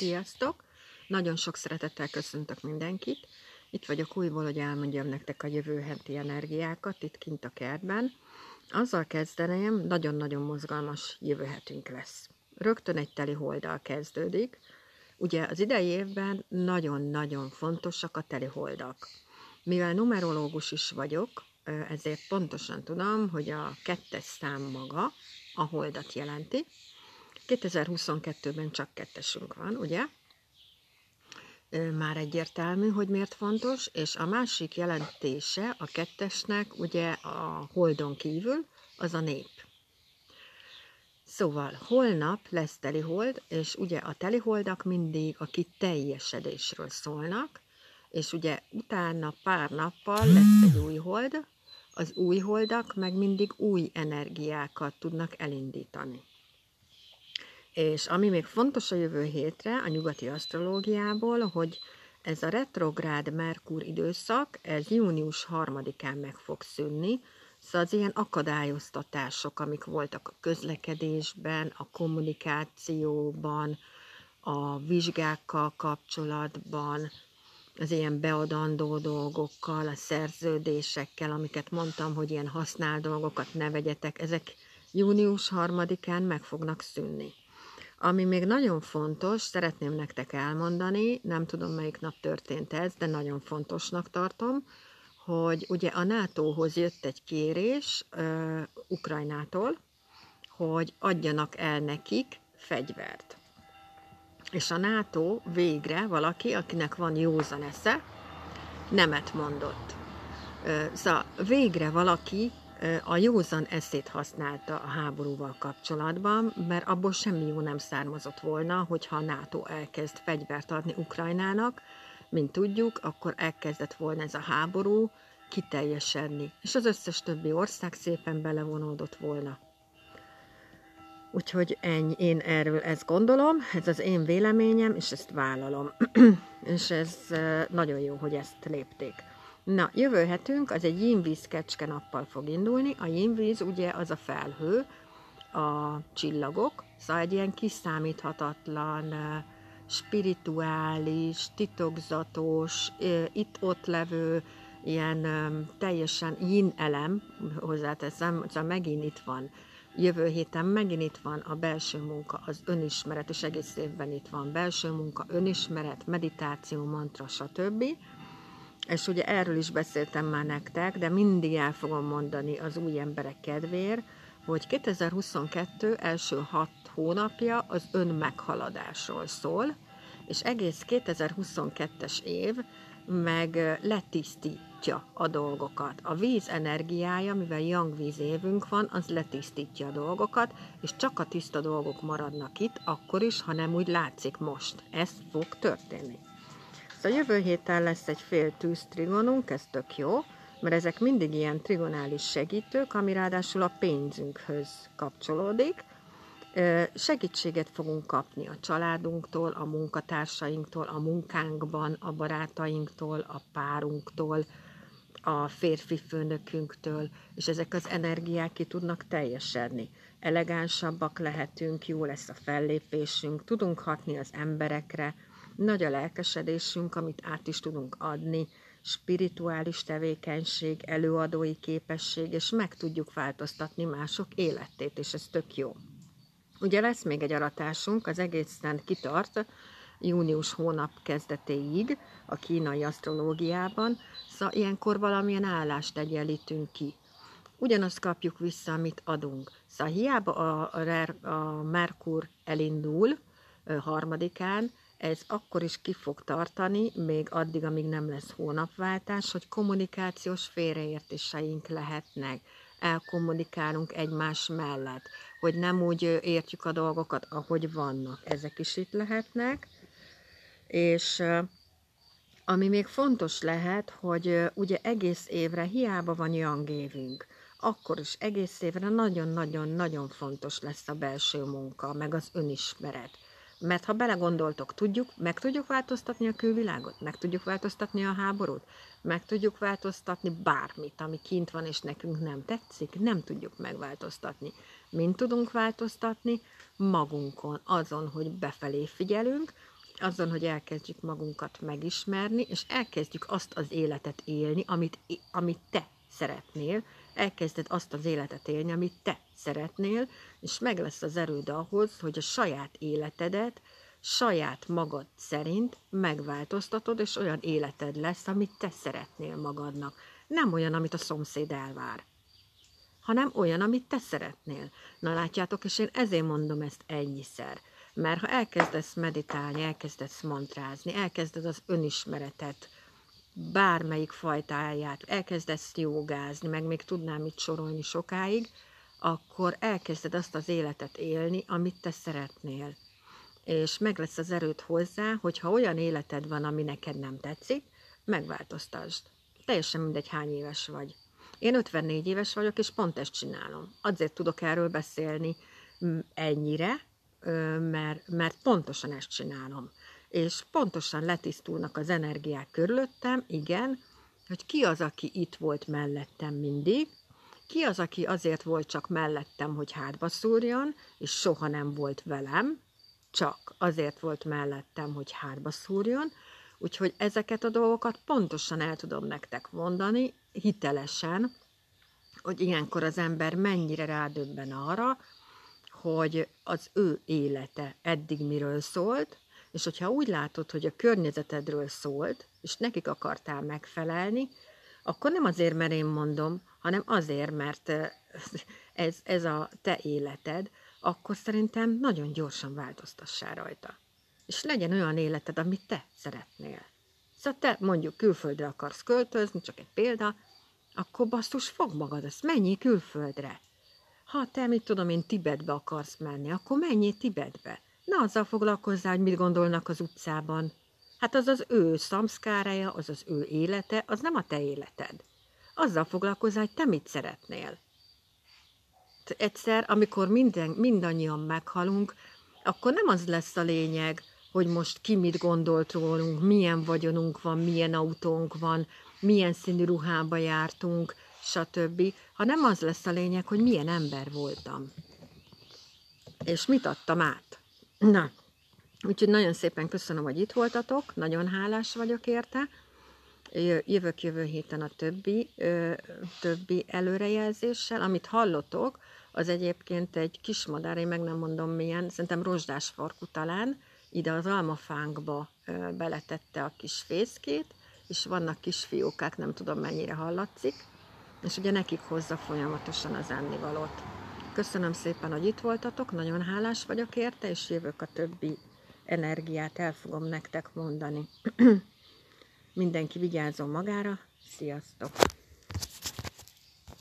Sziasztok! Nagyon sok szeretettel köszöntök mindenkit. Itt vagyok újból, hogy elmondjam nektek a jövő heti energiákat itt kint a kertben. Azzal kezdeném, nagyon-nagyon mozgalmas jövő hetünk lesz. Rögtön egy teli holdal kezdődik. Ugye az idei évben nagyon-nagyon fontosak a teli holdak. Mivel numerológus is vagyok, ezért pontosan tudom, hogy a kettes szám maga a holdat jelenti, 2022-ben csak kettesünk van, ugye? Már egyértelmű, hogy miért fontos, és a másik jelentése a kettesnek, ugye a holdon kívül, az a nép. Szóval holnap lesz telihold, és ugye a teliholdak mindig a kiteljesedésről szólnak, és ugye utána pár nappal lesz egy új hold, az új holdak meg mindig új energiákat tudnak elindítani. És ami még fontos a jövő hétre, a nyugati asztrológiából, hogy ez a retrográd Merkur időszak, ez június 3-án meg fog szűnni, szóval az ilyen akadályoztatások, amik voltak a közlekedésben, a kommunikációban, a vizsgákkal kapcsolatban, az ilyen beadandó dolgokkal, a szerződésekkel, amiket mondtam, hogy ilyen használ dolgokat ne vegyetek, ezek június 3-án meg fognak szűnni. Ami még nagyon fontos, szeretném nektek elmondani, nem tudom melyik nap történt ez, de nagyon fontosnak tartom, hogy ugye a NATO-hoz jött egy kérés uh, Ukrajnától, hogy adjanak el nekik fegyvert. És a NATO végre valaki, akinek van józan esze, nemet mondott. Szóval végre valaki a józan eszét használta a háborúval kapcsolatban, mert abból semmi jó nem származott volna, hogyha a NATO elkezd fegyvert adni Ukrajnának, mint tudjuk, akkor elkezdett volna ez a háború kiteljesedni, és az összes többi ország szépen belevonódott volna. Úgyhogy ennyi, én erről ezt gondolom, ez az én véleményem, és ezt vállalom. és ez nagyon jó, hogy ezt lépték. Na, jövő hetünk az egy jínvíz kecske nappal fog indulni. A jínvíz ugye az a felhő, a csillagok, szóval egy ilyen kiszámíthatatlan, spirituális, titokzatos, itt-ott levő, ilyen teljesen yin elem, hozzáteszem, szóval megint itt van. Jövő héten megint itt van a belső munka, az önismeret, és egész évben itt van belső munka, önismeret, meditáció, mantra, stb és ugye erről is beszéltem már nektek, de mindig el fogom mondani az új emberek kedvéért, hogy 2022 első hat hónapja az ön meghaladásról szól, és egész 2022-es év meg letisztítja a dolgokat. A víz energiája, mivel yang víz évünk van, az letisztítja a dolgokat, és csak a tiszta dolgok maradnak itt, akkor is, ha nem úgy látszik most. Ez fog történni. Szóval jövő héten lesz egy fél tűz trigonunk, ez tök jó, mert ezek mindig ilyen trigonális segítők, ami ráadásul a pénzünkhöz kapcsolódik. Segítséget fogunk kapni a családunktól, a munkatársainktól, a munkánkban, a barátainktól, a párunktól, a férfi főnökünktől, és ezek az energiák ki tudnak teljesedni. Elegánsabbak lehetünk, jó lesz a fellépésünk, tudunk hatni az emberekre, nagy a lelkesedésünk, amit át is tudunk adni, spirituális tevékenység, előadói képesség, és meg tudjuk változtatni mások életét, és ez tök jó. Ugye lesz még egy aratásunk, az egészen kitart, június hónap kezdetéig a kínai asztrológiában, szóval ilyenkor valamilyen állást egyenlítünk ki. Ugyanazt kapjuk vissza, amit adunk. Szóval hiába a, a, a Merkur elindul harmadikán, ez akkor is ki fog tartani, még addig, amíg nem lesz hónapváltás, hogy kommunikációs félreértéseink lehetnek, elkommunikálunk egymás mellett, hogy nem úgy értjük a dolgokat, ahogy vannak. Ezek is itt lehetnek. És ami még fontos lehet, hogy ugye egész évre hiába van young évünk, akkor is egész évre nagyon-nagyon-nagyon fontos lesz a belső munka, meg az önismeret mert ha belegondoltok, tudjuk, meg tudjuk változtatni a külvilágot, meg tudjuk változtatni a háborút, meg tudjuk változtatni bármit, ami kint van, és nekünk nem tetszik, nem tudjuk megváltoztatni. Mint tudunk változtatni? Magunkon, azon, hogy befelé figyelünk, azon, hogy elkezdjük magunkat megismerni, és elkezdjük azt az életet élni, amit, amit te szeretnél, elkezded azt az életet élni, amit te szeretnél, és meg lesz az erőd ahhoz, hogy a saját életedet saját magad szerint megváltoztatod, és olyan életed lesz, amit te szeretnél magadnak. Nem olyan, amit a szomszéd elvár, hanem olyan, amit te szeretnél. Na látjátok, és én ezért mondom ezt ennyiszer. Mert ha elkezdesz meditálni, elkezdesz mantrázni, elkezded az önismeretet, bármelyik fajtáját, elkezdesz jogázni, meg még tudnám itt sorolni sokáig, akkor elkezded azt az életet élni, amit te szeretnél. És meg lesz az erőt hozzá, hogyha olyan életed van, ami neked nem tetszik, megváltoztasd. Teljesen mindegy, hány éves vagy. Én 54 éves vagyok, és pont ezt csinálom. Azért tudok erről beszélni ennyire, mert, mert pontosan ezt csinálom. És pontosan letisztulnak az energiák körülöttem, igen, hogy ki az, aki itt volt mellettem mindig, ki az, aki azért volt csak mellettem, hogy hátba szúrjon, és soha nem volt velem, csak azért volt mellettem, hogy hátba szúrjon, úgyhogy ezeket a dolgokat pontosan el tudom nektek mondani, hitelesen, hogy ilyenkor az ember mennyire rádöbben arra, hogy az ő élete eddig miről szólt, és hogyha úgy látod, hogy a környezetedről szólt, és nekik akartál megfelelni, akkor nem azért, mert én mondom, hanem azért, mert ez, ez a te életed, akkor szerintem nagyon gyorsan változtassál rajta. És legyen olyan életed, amit te szeretnél. Szóval te mondjuk külföldre akarsz költözni, csak egy példa, akkor basszus, fog magad, ezt mennyi külföldre. Ha te, mit tudom én, Tibetbe akarsz menni, akkor menjél Tibetbe. Na, azzal foglalkozzál, hogy mit gondolnak az utcában. Hát az az ő szamszkárája, az az ő élete, az nem a te életed. Azzal foglalkozzál, hogy te mit szeretnél. Egyszer, amikor minden, mindannyian meghalunk, akkor nem az lesz a lényeg, hogy most ki mit gondolt rólunk, milyen vagyonunk van, milyen autónk van, milyen színű ruhába jártunk, stb., hanem az lesz a lényeg, hogy milyen ember voltam. És mit adtam át. Na, úgyhogy nagyon szépen köszönöm, hogy itt voltatok, nagyon hálás vagyok érte. Jövök jövő héten a többi, többi előrejelzéssel. Amit hallotok, az egyébként egy kis madár, én meg nem mondom milyen, szerintem rozsdás farkú talán, ide az almafánkba beletette a kis fészkét, és vannak kis fiókák, nem tudom mennyire hallatszik, és ugye nekik hozza folyamatosan az ennivalót. Köszönöm szépen, hogy itt voltatok, nagyon hálás vagyok érte, és jövök a többi energiát el fogom nektek mondani. Mindenki vigyázzon magára, sziasztok!